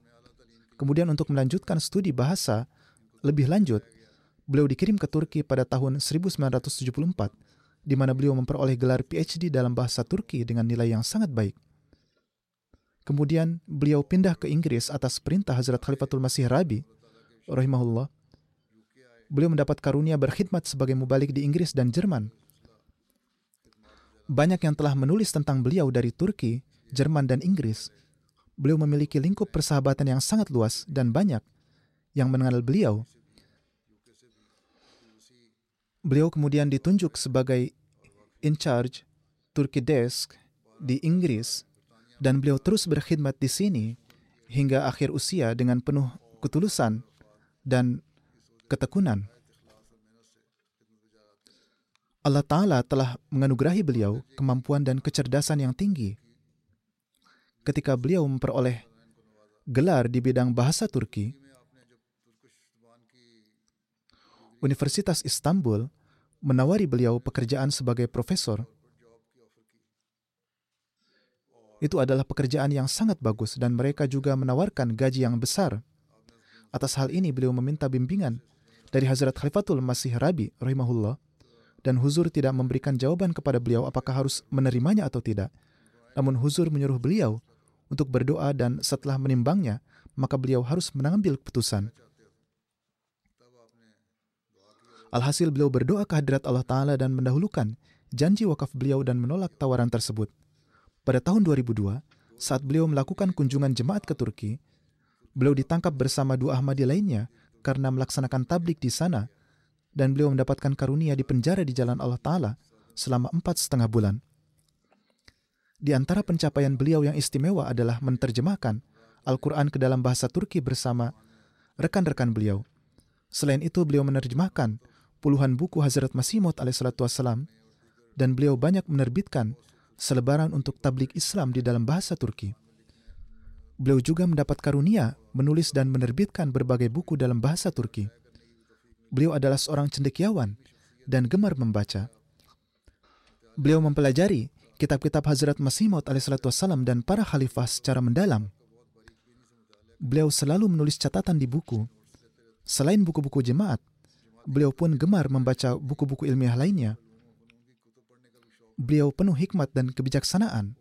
Kemudian untuk melanjutkan studi bahasa lebih lanjut, beliau dikirim ke Turki pada tahun 1974, di mana beliau memperoleh gelar PhD dalam bahasa Turki dengan nilai yang sangat baik. Kemudian beliau pindah ke Inggris atas perintah Hazrat Khalifatul Masih Rabi, rahimahullah, beliau mendapat karunia berkhidmat sebagai mubalik di Inggris dan Jerman. Banyak yang telah menulis tentang beliau dari Turki, Jerman, dan Inggris. Beliau memiliki lingkup persahabatan yang sangat luas dan banyak yang mengenal beliau. Beliau kemudian ditunjuk sebagai in charge Turki Desk di Inggris dan beliau terus berkhidmat di sini hingga akhir usia dengan penuh ketulusan dan ketekunan. Allah Ta'ala telah menganugerahi beliau kemampuan dan kecerdasan yang tinggi. Ketika beliau memperoleh gelar di bidang bahasa Turki, Universitas Istanbul menawari beliau pekerjaan sebagai profesor. Itu adalah pekerjaan yang sangat bagus dan mereka juga menawarkan gaji yang besar. Atas hal ini beliau meminta bimbingan dari Hazrat Khalifatul Masih Rabi rahimahullah dan Huzur tidak memberikan jawaban kepada beliau apakah harus menerimanya atau tidak. Namun Huzur menyuruh beliau untuk berdoa dan setelah menimbangnya, maka beliau harus mengambil keputusan. Alhasil beliau berdoa ke hadirat Allah Ta'ala dan mendahulukan janji wakaf beliau dan menolak tawaran tersebut. Pada tahun 2002, saat beliau melakukan kunjungan jemaat ke Turki, beliau ditangkap bersama dua Ahmadi lainnya karena melaksanakan tablik di sana dan beliau mendapatkan karunia di penjara di jalan Allah Ta'ala selama empat setengah bulan. Di antara pencapaian beliau yang istimewa adalah menerjemahkan Al-Quran ke dalam bahasa Turki bersama rekan-rekan beliau. Selain itu, beliau menerjemahkan puluhan buku Hazrat Masih Maud alaihissalam dan beliau banyak menerbitkan selebaran untuk tablik Islam di dalam bahasa Turki. Beliau juga mendapat karunia menulis dan menerbitkan berbagai buku dalam bahasa Turki. Beliau adalah seorang cendekiawan dan gemar membaca. Beliau mempelajari kitab-kitab Hazrat Masih Maud alaihissalam dan para khalifah secara mendalam. Beliau selalu menulis catatan di buku. Selain buku-buku jemaat, beliau pun gemar membaca buku-buku ilmiah lainnya. Beliau penuh hikmat dan kebijaksanaan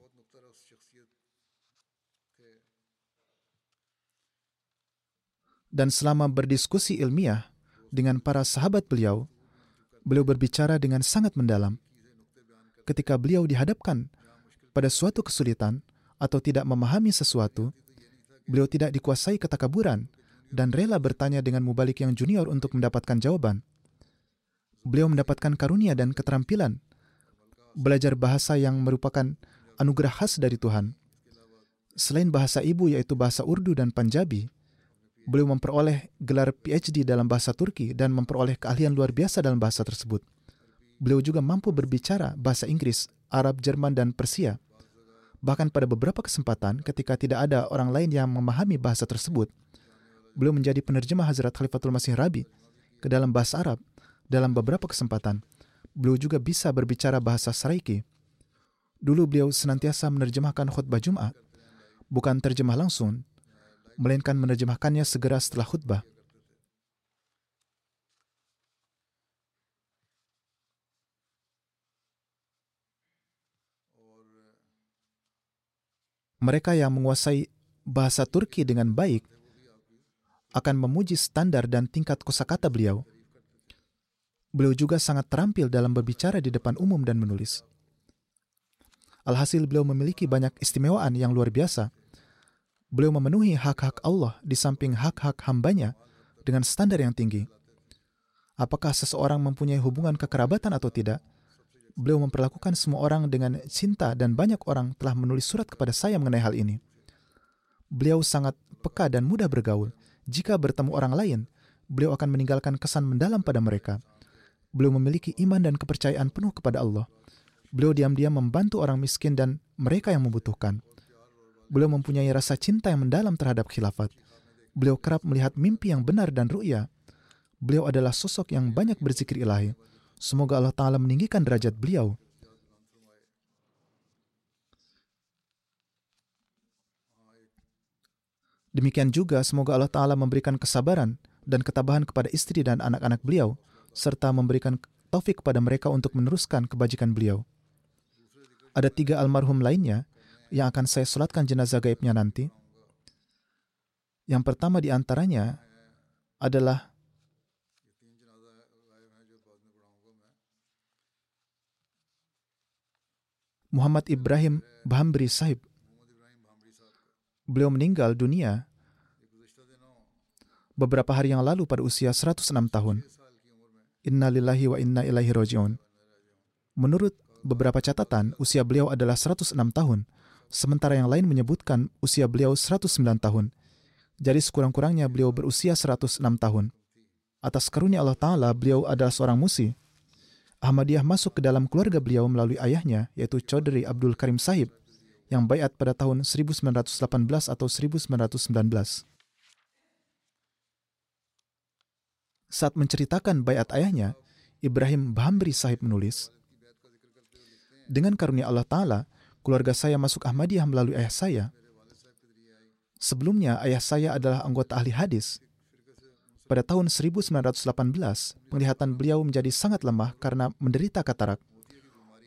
dan selama berdiskusi ilmiah dengan para sahabat beliau, beliau berbicara dengan sangat mendalam. Ketika beliau dihadapkan pada suatu kesulitan atau tidak memahami sesuatu, beliau tidak dikuasai ketakaburan dan rela bertanya dengan mubalik yang junior untuk mendapatkan jawaban. Beliau mendapatkan karunia dan keterampilan belajar bahasa yang merupakan anugerah khas dari Tuhan. Selain bahasa ibu yaitu bahasa Urdu dan Panjabi, Beliau memperoleh gelar PhD dalam bahasa Turki dan memperoleh keahlian luar biasa dalam bahasa tersebut. Beliau juga mampu berbicara bahasa Inggris, Arab, Jerman, dan Persia. Bahkan pada beberapa kesempatan ketika tidak ada orang lain yang memahami bahasa tersebut, beliau menjadi penerjemah Hazrat Khalifatul Masih Rabi ke dalam bahasa Arab dalam beberapa kesempatan. Beliau juga bisa berbicara bahasa Saraiki. Dulu beliau senantiasa menerjemahkan khutbah Jumat, bukan terjemah langsung, melainkan menerjemahkannya segera setelah khutbah. Mereka yang menguasai bahasa Turki dengan baik akan memuji standar dan tingkat kosakata beliau. Beliau juga sangat terampil dalam berbicara di depan umum dan menulis. Alhasil beliau memiliki banyak istimewaan yang luar biasa. Beliau memenuhi hak-hak Allah di samping hak-hak hambanya dengan standar yang tinggi. Apakah seseorang mempunyai hubungan kekerabatan atau tidak? Beliau memperlakukan semua orang dengan cinta dan banyak orang telah menulis surat kepada saya mengenai hal ini. Beliau sangat peka dan mudah bergaul. Jika bertemu orang lain, beliau akan meninggalkan kesan mendalam pada mereka. Beliau memiliki iman dan kepercayaan penuh kepada Allah. Beliau diam-diam membantu orang miskin dan mereka yang membutuhkan. Beliau mempunyai rasa cinta yang mendalam terhadap khilafat. Beliau kerap melihat mimpi yang benar dan ru'ya. Beliau adalah sosok yang banyak berzikir ilahi. Semoga Allah Ta'ala meninggikan derajat beliau. Demikian juga semoga Allah Ta'ala memberikan kesabaran dan ketabahan kepada istri dan anak-anak beliau, serta memberikan taufik kepada mereka untuk meneruskan kebajikan beliau. Ada tiga almarhum lainnya yang akan saya solatkan jenazah gaibnya nanti. Yang pertama di antaranya adalah Muhammad Ibrahim Bahambri Sahib. Beliau meninggal dunia beberapa hari yang lalu pada usia 106 tahun. Inna lillahi wa inna ilaihi roji'un. Menurut beberapa catatan, usia beliau adalah 106 tahun, sementara yang lain menyebutkan usia beliau 109 tahun. Jadi sekurang-kurangnya beliau berusia 106 tahun. Atas karunia Allah Ta'ala, beliau adalah seorang musi Ahmadiyah masuk ke dalam keluarga beliau melalui ayahnya, yaitu Chaudhry Abdul Karim Sahib, yang bayat pada tahun 1918 atau 1919. Saat menceritakan bayat ayahnya, Ibrahim Bahambri Sahib menulis, Dengan karunia Allah Ta'ala, keluarga saya masuk Ahmadiyah melalui ayah saya. Sebelumnya, ayah saya adalah anggota ahli hadis, pada tahun 1918, penglihatan beliau menjadi sangat lemah karena menderita katarak.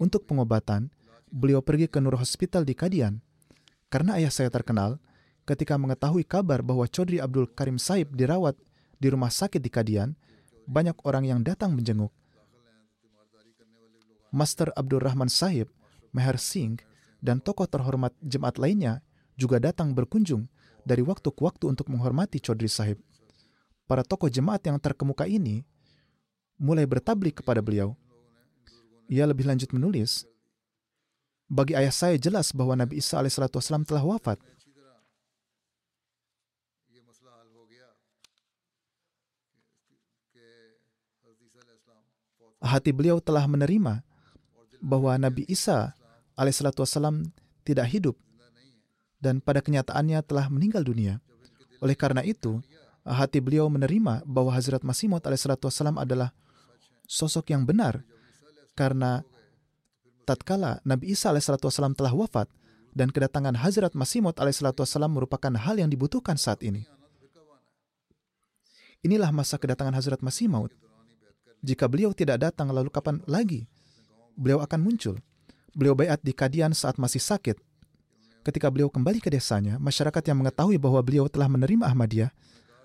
Untuk pengobatan, beliau pergi ke Nur Hospital di Kadian. Karena ayah saya terkenal, ketika mengetahui kabar bahwa Chaudhry Abdul Karim Saib dirawat di rumah sakit di Kadian, banyak orang yang datang menjenguk. Master Abdul Rahman Sahib, Meher Singh, dan tokoh terhormat jemaat lainnya juga datang berkunjung dari waktu ke waktu untuk menghormati Chaudhry Sahib para tokoh jemaat yang terkemuka ini mulai bertablik kepada beliau. Ia lebih lanjut menulis, bagi ayah saya jelas bahwa Nabi Isa alaihissalam telah wafat. Hati beliau telah menerima bahwa Nabi Isa alaihissalam tidak hidup dan pada kenyataannya telah meninggal dunia. Oleh karena itu, hati beliau menerima bahwa Hazrat Masih Maud alaihissalam adalah sosok yang benar karena tatkala Nabi Isa alaihissalam telah wafat dan kedatangan Hazrat Masih Maud alaihissalam merupakan hal yang dibutuhkan saat ini. Inilah masa kedatangan Hazrat Masih. Jika beliau tidak datang, lalu kapan lagi beliau akan muncul? Beliau bayat di Kadian saat masih sakit. Ketika beliau kembali ke desanya, masyarakat yang mengetahui bahwa beliau telah menerima Ahmadiyah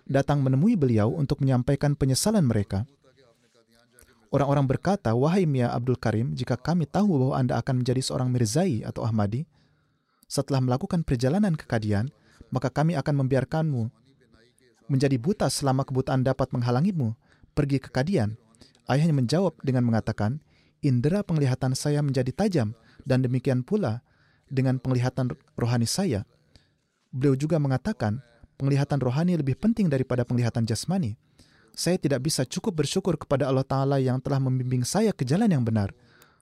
datang menemui beliau untuk menyampaikan penyesalan mereka. Orang-orang berkata, Wahai Mia Abdul Karim, jika kami tahu bahwa Anda akan menjadi seorang Mirzai atau Ahmadi, setelah melakukan perjalanan ke Kadian, maka kami akan membiarkanmu menjadi buta selama kebutaan dapat menghalangimu pergi ke Kadian. Ayahnya menjawab dengan mengatakan, indera penglihatan saya menjadi tajam dan demikian pula dengan penglihatan rohani saya. Beliau juga mengatakan, penglihatan rohani lebih penting daripada penglihatan jasmani. Saya tidak bisa cukup bersyukur kepada Allah Ta'ala yang telah membimbing saya ke jalan yang benar.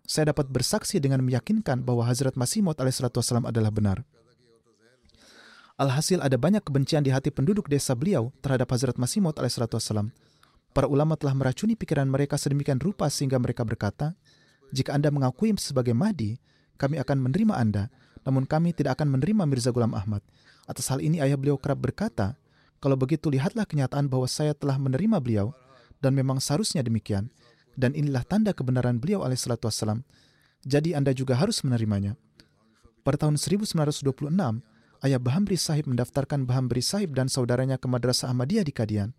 Saya dapat bersaksi dengan meyakinkan bahwa Hazrat Masih Maud alaihissalam adalah benar. Alhasil ada banyak kebencian di hati penduduk desa beliau terhadap Hazrat Masih Maud alaihissalam. Para ulama telah meracuni pikiran mereka sedemikian rupa sehingga mereka berkata, jika Anda mengakui sebagai Mahdi, kami akan menerima Anda, namun kami tidak akan menerima Mirza Ghulam Ahmad. Atas hal ini ayah beliau kerap berkata, kalau begitu lihatlah kenyataan bahwa saya telah menerima beliau dan memang seharusnya demikian. Dan inilah tanda kebenaran beliau alaihissalatu wassalam. Jadi Anda juga harus menerimanya. Pada tahun 1926, ayah Bahamri Sahib mendaftarkan Bahamri Sahib dan saudaranya ke Madrasah Ahmadiyah di Kadian.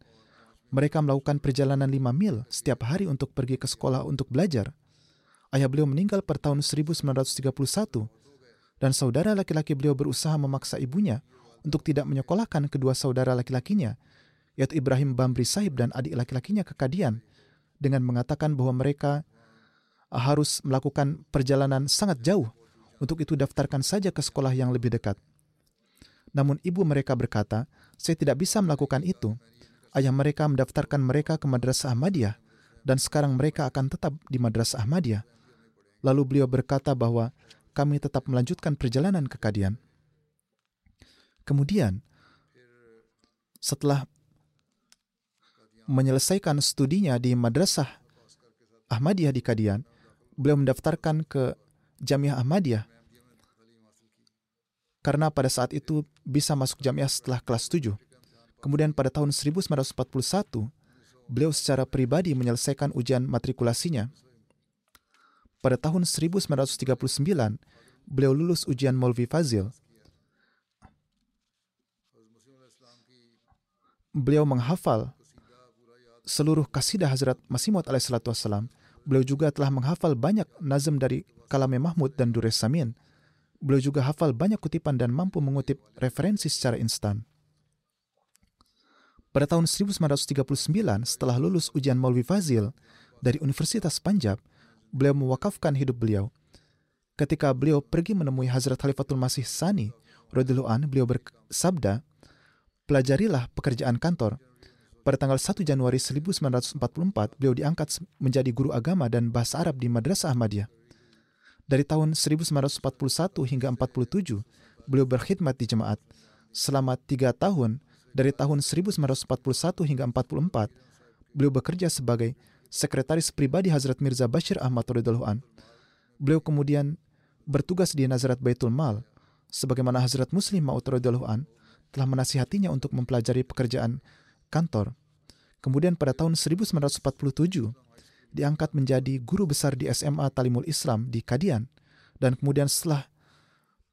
Mereka melakukan perjalanan 5 mil setiap hari untuk pergi ke sekolah untuk belajar. Ayah beliau meninggal pada tahun 1931 dan saudara laki-laki beliau berusaha memaksa ibunya untuk tidak menyekolahkan kedua saudara laki-lakinya, yaitu Ibrahim Bamri Sahib dan adik laki-lakinya ke Kadian dengan mengatakan bahwa mereka harus melakukan perjalanan sangat jauh. Untuk itu daftarkan saja ke sekolah yang lebih dekat. Namun ibu mereka berkata, saya tidak bisa melakukan itu. Ayah mereka mendaftarkan mereka ke Madrasah Ahmadiyah dan sekarang mereka akan tetap di Madrasah Ahmadiyah. Lalu beliau berkata bahwa kami tetap melanjutkan perjalanan ke Kadian. Kemudian, setelah menyelesaikan studinya di Madrasah Ahmadiyah di Kadian, beliau mendaftarkan ke Jamiah Ahmadiyah karena pada saat itu bisa masuk jamiah setelah kelas 7. Kemudian pada tahun 1941, beliau secara pribadi menyelesaikan ujian matrikulasinya. Pada tahun 1939, beliau lulus ujian Maulvi Fazil. Beliau menghafal seluruh kasidah Hazrat Masih Maud alaihissalatu wassalam. Beliau juga telah menghafal banyak nazam dari Kalame Mahmud dan Dures Samin. Beliau juga hafal banyak kutipan dan mampu mengutip referensi secara instan. Pada tahun 1939, setelah lulus ujian Maulvi Fazil dari Universitas Panjab, beliau mewakafkan hidup beliau. Ketika beliau pergi menemui Hazrat Khalifatul Masih Sani, radhiyallahu an, beliau bersabda, "Pelajarilah pekerjaan kantor." Pada tanggal 1 Januari 1944, beliau diangkat menjadi guru agama dan bahasa Arab di Madrasah Ahmadiyah. Dari tahun 1941 hingga 47, beliau berkhidmat di jemaat. Selama tiga tahun, dari tahun 1941 hingga 44, beliau bekerja sebagai sekretaris pribadi Hazrat Mirza Bashir Ahmad Radhiallahu an. Beliau kemudian bertugas di Nazarat Baitul Mal, sebagaimana Hazrat Muslim Maud Radhiallahu an telah menasihatinya untuk mempelajari pekerjaan kantor. Kemudian pada tahun 1947, diangkat menjadi guru besar di SMA Talimul Islam di Kadian. Dan kemudian setelah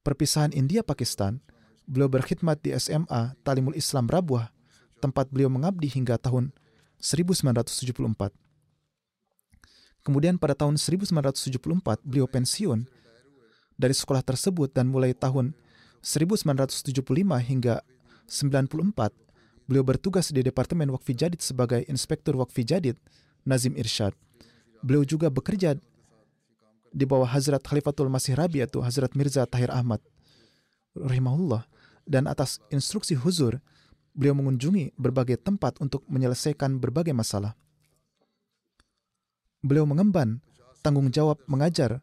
perpisahan India-Pakistan, Beliau berkhidmat di SMA Talimul Islam Rabuah, tempat beliau mengabdi hingga tahun 1974. Kemudian pada tahun 1974 beliau pensiun dari sekolah tersebut dan mulai tahun 1975 hingga 94 beliau bertugas di Departemen Wakfi Jadid sebagai Inspektur Wakfi Jadid Nazim Irsyad. Beliau juga bekerja di bawah Hazrat Khalifatul Masih Rabi atau Hazrat Mirza Tahir Ahmad rahimahullah dan atas instruksi huzur, beliau mengunjungi berbagai tempat untuk menyelesaikan berbagai masalah. Beliau mengemban tanggung jawab mengajar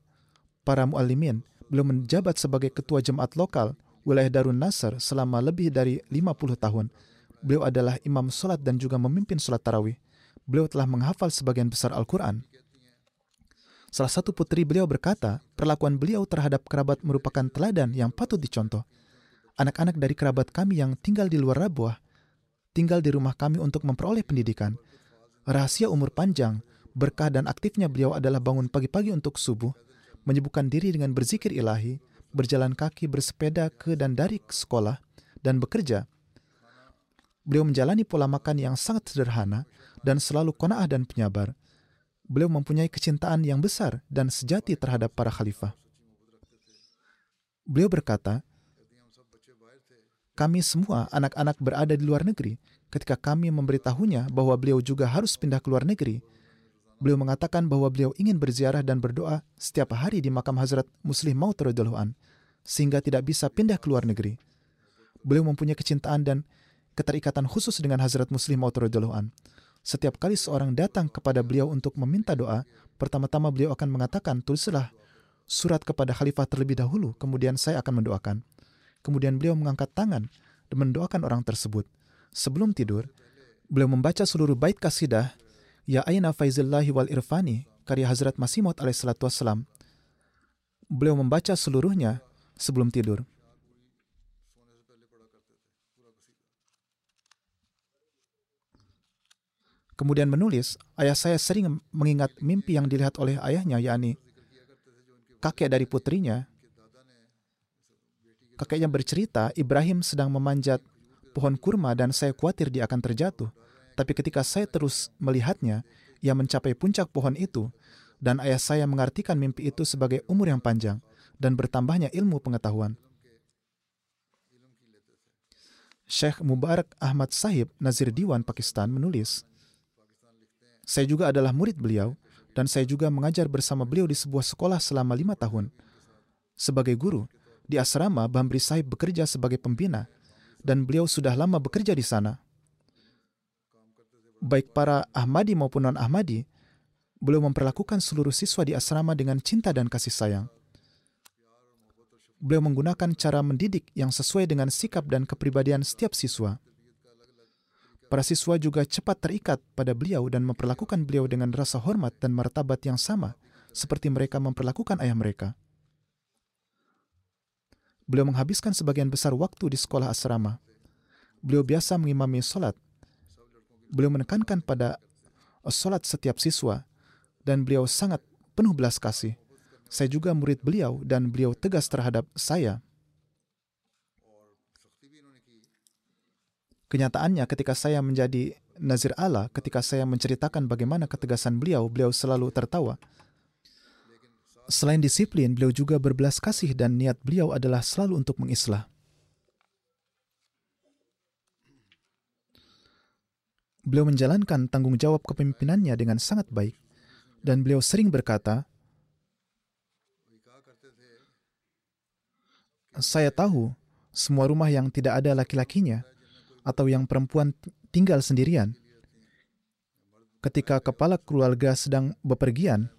para muallimin. Beliau menjabat sebagai ketua jemaat lokal wilayah Darun Nasr selama lebih dari 50 tahun. Beliau adalah imam solat dan juga memimpin solat tarawih. Beliau telah menghafal sebagian besar Al-Quran. Salah satu putri beliau berkata, perlakuan beliau terhadap kerabat merupakan teladan yang patut dicontoh anak-anak dari kerabat kami yang tinggal di luar Rabuah, tinggal di rumah kami untuk memperoleh pendidikan. Rahasia umur panjang, berkah dan aktifnya beliau adalah bangun pagi-pagi untuk subuh, menyibukkan diri dengan berzikir ilahi, berjalan kaki bersepeda ke dan dari sekolah, dan bekerja. Beliau menjalani pola makan yang sangat sederhana dan selalu kona'ah dan penyabar. Beliau mempunyai kecintaan yang besar dan sejati terhadap para khalifah. Beliau berkata, kami semua anak-anak berada di luar negeri. Ketika kami memberitahunya bahwa beliau juga harus pindah ke luar negeri, beliau mengatakan bahwa beliau ingin berziarah dan berdoa setiap hari di makam Hazrat Muslim Maut an, sehingga tidak bisa pindah ke luar negeri. Beliau mempunyai kecintaan dan keterikatan khusus dengan Hazrat Muslim Maut an. Setiap kali seorang datang kepada beliau untuk meminta doa, pertama-tama beliau akan mengatakan, tulislah surat kepada khalifah terlebih dahulu, kemudian saya akan mendoakan. Kemudian beliau mengangkat tangan dan mendoakan orang tersebut. Sebelum tidur, beliau membaca seluruh bait kasidah Ya Aina Faizillahi wal Irfani karya Hazrat Masih Maud alaihissalatu wassalam. Beliau membaca seluruhnya sebelum tidur. Kemudian menulis, ayah saya sering mengingat mimpi yang dilihat oleh ayahnya, yakni kakek dari putrinya Kakeknya bercerita, Ibrahim sedang memanjat pohon kurma dan saya khawatir dia akan terjatuh. Tapi ketika saya terus melihatnya, ia mencapai puncak pohon itu, dan ayah saya mengartikan mimpi itu sebagai umur yang panjang dan bertambahnya ilmu pengetahuan. Syekh Mubarak Ahmad Sahib Nazir Diwan Pakistan menulis, Saya juga adalah murid beliau dan saya juga mengajar bersama beliau di sebuah sekolah selama lima tahun. Sebagai guru, di asrama Bambri Sahib bekerja sebagai pembina dan beliau sudah lama bekerja di sana. Baik para Ahmadi maupun non-Ahmadi, beliau memperlakukan seluruh siswa di asrama dengan cinta dan kasih sayang beliau menggunakan cara mendidik yang sesuai dengan sikap dan kepribadian setiap siswa. Para siswa juga cepat terikat pada beliau dan memperlakukan beliau dengan rasa hormat dan martabat yang sama seperti mereka memperlakukan ayah mereka. Beliau menghabiskan sebagian besar waktu di sekolah asrama. Beliau biasa mengimami solat. Beliau menekankan pada solat setiap siswa dan beliau sangat penuh belas kasih. Saya juga murid beliau dan beliau tegas terhadap saya. Kenyataannya ketika saya menjadi Nazir Allah, ketika saya menceritakan bagaimana ketegasan beliau, beliau selalu tertawa. Selain disiplin, beliau juga berbelas kasih dan niat beliau adalah selalu untuk mengislah. Beliau menjalankan tanggung jawab kepemimpinannya dengan sangat baik, dan beliau sering berkata, saya tahu semua rumah yang tidak ada laki-lakinya atau yang perempuan tinggal sendirian. Ketika kepala keluarga sedang bepergian,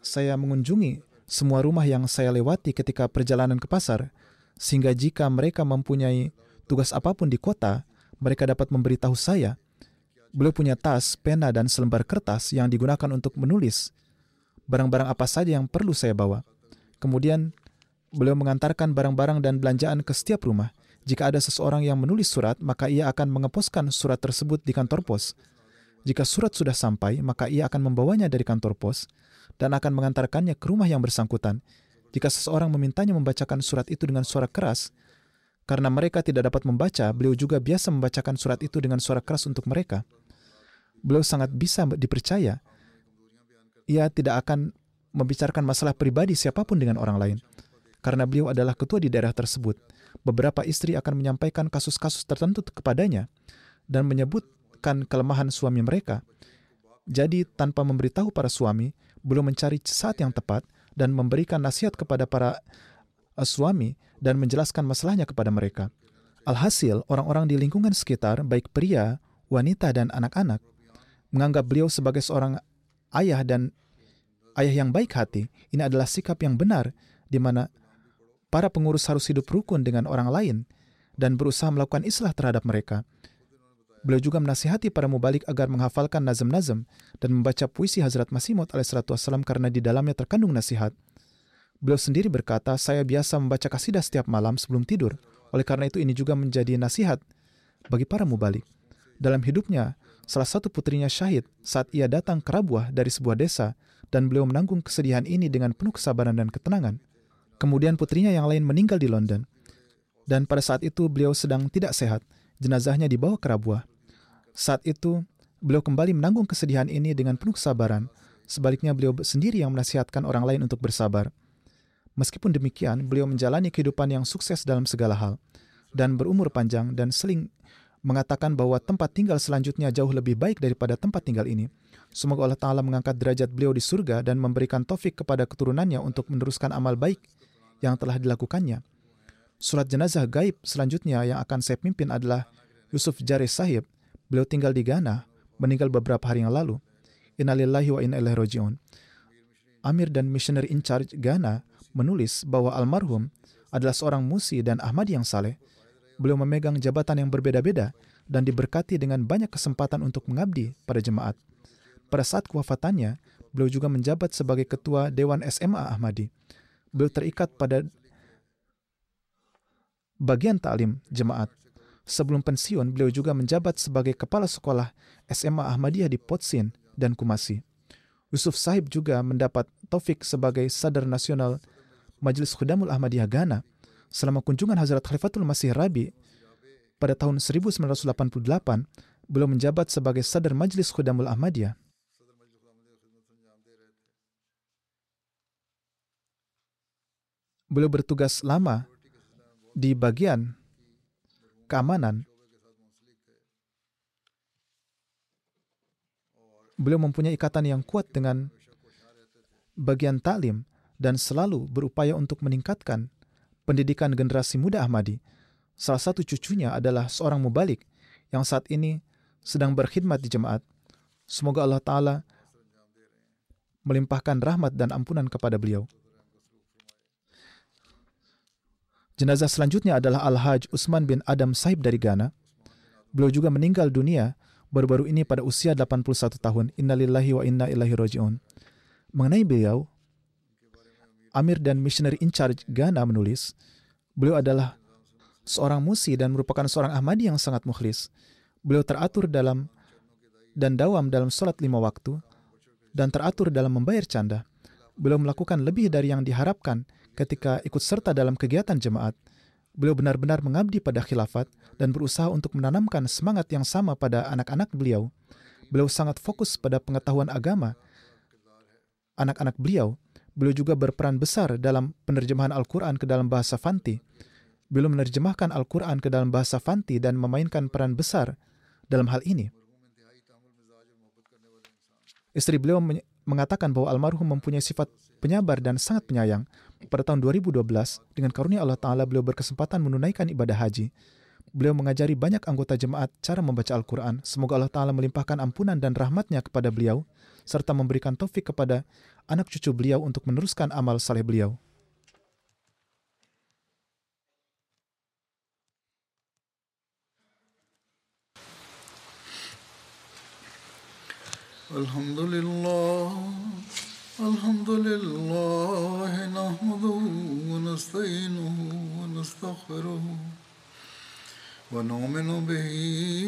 saya mengunjungi semua rumah yang saya lewati ketika perjalanan ke pasar, sehingga jika mereka mempunyai tugas apa pun di kota, mereka dapat memberitahu saya. Beliau punya tas, pena, dan selembar kertas yang digunakan untuk menulis barang-barang apa saja yang perlu saya bawa. Kemudian beliau mengantarkan barang-barang dan belanjaan ke setiap rumah. Jika ada seseorang yang menulis surat, maka ia akan mengeposkan surat tersebut di kantor pos. Jika surat sudah sampai, maka ia akan membawanya dari kantor pos dan akan mengantarkannya ke rumah yang bersangkutan. Jika seseorang memintanya membacakan surat itu dengan suara keras, karena mereka tidak dapat membaca, beliau juga biasa membacakan surat itu dengan suara keras untuk mereka. Beliau sangat bisa dipercaya. Ia tidak akan membicarakan masalah pribadi siapa pun dengan orang lain karena beliau adalah ketua di daerah tersebut. Beberapa istri akan menyampaikan kasus-kasus tertentu kepadanya dan menyebutkan kelemahan suami mereka. Jadi, tanpa memberitahu para suami, belum mencari saat yang tepat dan memberikan nasihat kepada para suami dan menjelaskan masalahnya kepada mereka. Alhasil, orang-orang di lingkungan sekitar, baik pria, wanita, dan anak-anak, menganggap beliau sebagai seorang ayah dan ayah yang baik hati. Ini adalah sikap yang benar, di mana para pengurus harus hidup rukun dengan orang lain dan berusaha melakukan islah terhadap mereka. Beliau juga menasihati para mubalik agar menghafalkan nazam-nazam dan membaca puisi Hazrat Masih Maud alaihissalam karena di dalamnya terkandung nasihat. Beliau sendiri berkata, saya biasa membaca kasidah setiap malam sebelum tidur. Oleh karena itu ini juga menjadi nasihat bagi para mubalik. Dalam hidupnya, salah satu putrinya syahid saat ia datang ke Rabuah dari sebuah desa dan beliau menanggung kesedihan ini dengan penuh kesabaran dan ketenangan. Kemudian putrinya yang lain meninggal di London. Dan pada saat itu beliau sedang tidak sehat. Jenazahnya dibawa ke Rabuah. Saat itu, beliau kembali menanggung kesedihan ini dengan penuh kesabaran. Sebaliknya beliau sendiri yang menasihatkan orang lain untuk bersabar. Meskipun demikian, beliau menjalani kehidupan yang sukses dalam segala hal dan berumur panjang dan seling mengatakan bahwa tempat tinggal selanjutnya jauh lebih baik daripada tempat tinggal ini. Semoga Allah Ta'ala mengangkat derajat beliau di surga dan memberikan taufik kepada keturunannya untuk meneruskan amal baik yang telah dilakukannya. Surat jenazah gaib selanjutnya yang akan saya pimpin adalah Yusuf Jaris Sahib. Beliau tinggal di Ghana, meninggal beberapa hari yang lalu. Innalillahi wa inna ilaihi. Amir dan Missionary in Charge Ghana menulis bahwa almarhum adalah seorang musi dan Ahmadi yang saleh. Beliau memegang jabatan yang berbeda-beda dan diberkati dengan banyak kesempatan untuk mengabdi pada jemaat. Pada saat kewafatannya, beliau juga menjabat sebagai ketua Dewan SMA Ahmadi beliau terikat pada bagian taklim jemaat. Sebelum pensiun, beliau juga menjabat sebagai kepala sekolah SMA Ahmadiyah di Potsin dan Kumasi. Yusuf Sahib juga mendapat taufik sebagai sadar nasional Majelis Khudamul Ahmadiyah Ghana. Selama kunjungan Hazrat Khalifatul Masih Rabi pada tahun 1988, beliau menjabat sebagai Sadar Majlis Khudamul Ahmadiyah. Beliau bertugas lama di bagian keamanan. Beliau mempunyai ikatan yang kuat dengan bagian taklim dan selalu berupaya untuk meningkatkan pendidikan generasi muda Ahmadi. Salah satu cucunya adalah seorang mubalik yang saat ini sedang berkhidmat di jemaat. Semoga Allah Ta'ala melimpahkan rahmat dan ampunan kepada beliau. Jenazah selanjutnya adalah Al-Haj Usman bin Adam Saib dari Ghana. Beliau juga meninggal dunia baru-baru ini pada usia 81 tahun. Innalillahi wa inna ilahi roji'un. Mengenai beliau, Amir dan Missionary in Charge Ghana menulis, beliau adalah seorang musi dan merupakan seorang Ahmadi yang sangat mukhlis. Beliau teratur dalam dan dawam dalam sholat lima waktu dan teratur dalam membayar canda. Beliau melakukan lebih dari yang diharapkan ketika ikut serta dalam kegiatan jemaat, beliau benar-benar mengabdi pada khilafat dan berusaha untuk menanamkan semangat yang sama pada anak-anak beliau. Beliau sangat fokus pada pengetahuan agama. Anak-anak beliau, beliau juga berperan besar dalam penerjemahan Al-Quran ke dalam bahasa Fanti. Beliau menerjemahkan Al-Quran ke dalam bahasa Fanti dan memainkan peran besar dalam hal ini. Istri beliau mengatakan bahwa almarhum mempunyai sifat penyabar dan sangat penyayang pada tahun 2012, dengan karunia Allah Ta'ala beliau berkesempatan menunaikan ibadah haji. Beliau mengajari banyak anggota jemaat cara membaca Al-Quran. Semoga Allah Ta'ala melimpahkan ampunan dan rahmatnya kepada beliau, serta memberikan taufik kepada anak cucu beliau untuk meneruskan amal saleh beliau. Alhamdulillah الحمد لله نحمده ونستعينه ونستغفره ونؤمن به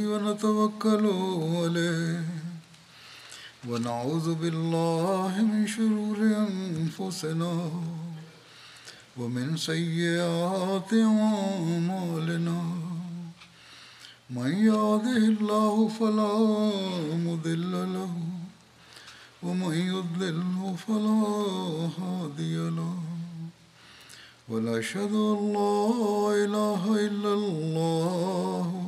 ونتوكل عليه ونعوذ بالله من شرور أنفسنا ومن سيئات أعمالنا. من يهده الله فلا مضل له ومن يضلله فلا هادي له. ونشهد أن لا إله إلا الله